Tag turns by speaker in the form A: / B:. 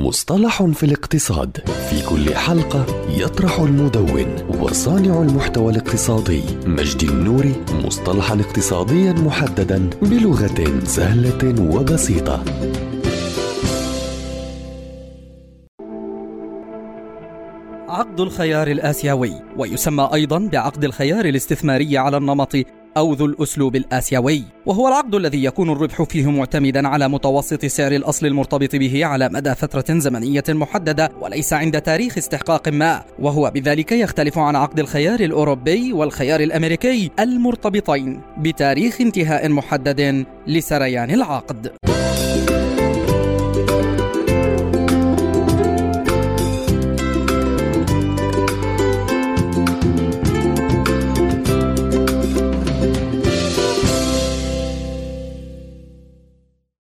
A: مصطلح في الاقتصاد. في كل حلقة يطرح المدون وصانع المحتوى الاقتصادي مجدي النوري مصطلحا اقتصاديا محددا بلغة سهلة وبسيطة.
B: عقد الخيار الآسيوي ويسمى أيضا بعقد الخيار الاستثماري على النمط أو ذو الأسلوب الآسيوي وهو العقد الذي يكون الربح فيه معتمدا على متوسط سعر الأصل المرتبط به على مدى فترة زمنية محددة وليس عند تاريخ استحقاق ما. وهو بذلك يختلف عن عقد الخيار الأوروبي والخيار الأمريكي المرتبطين بتاريخ انتهاء محدد لسريان العقد.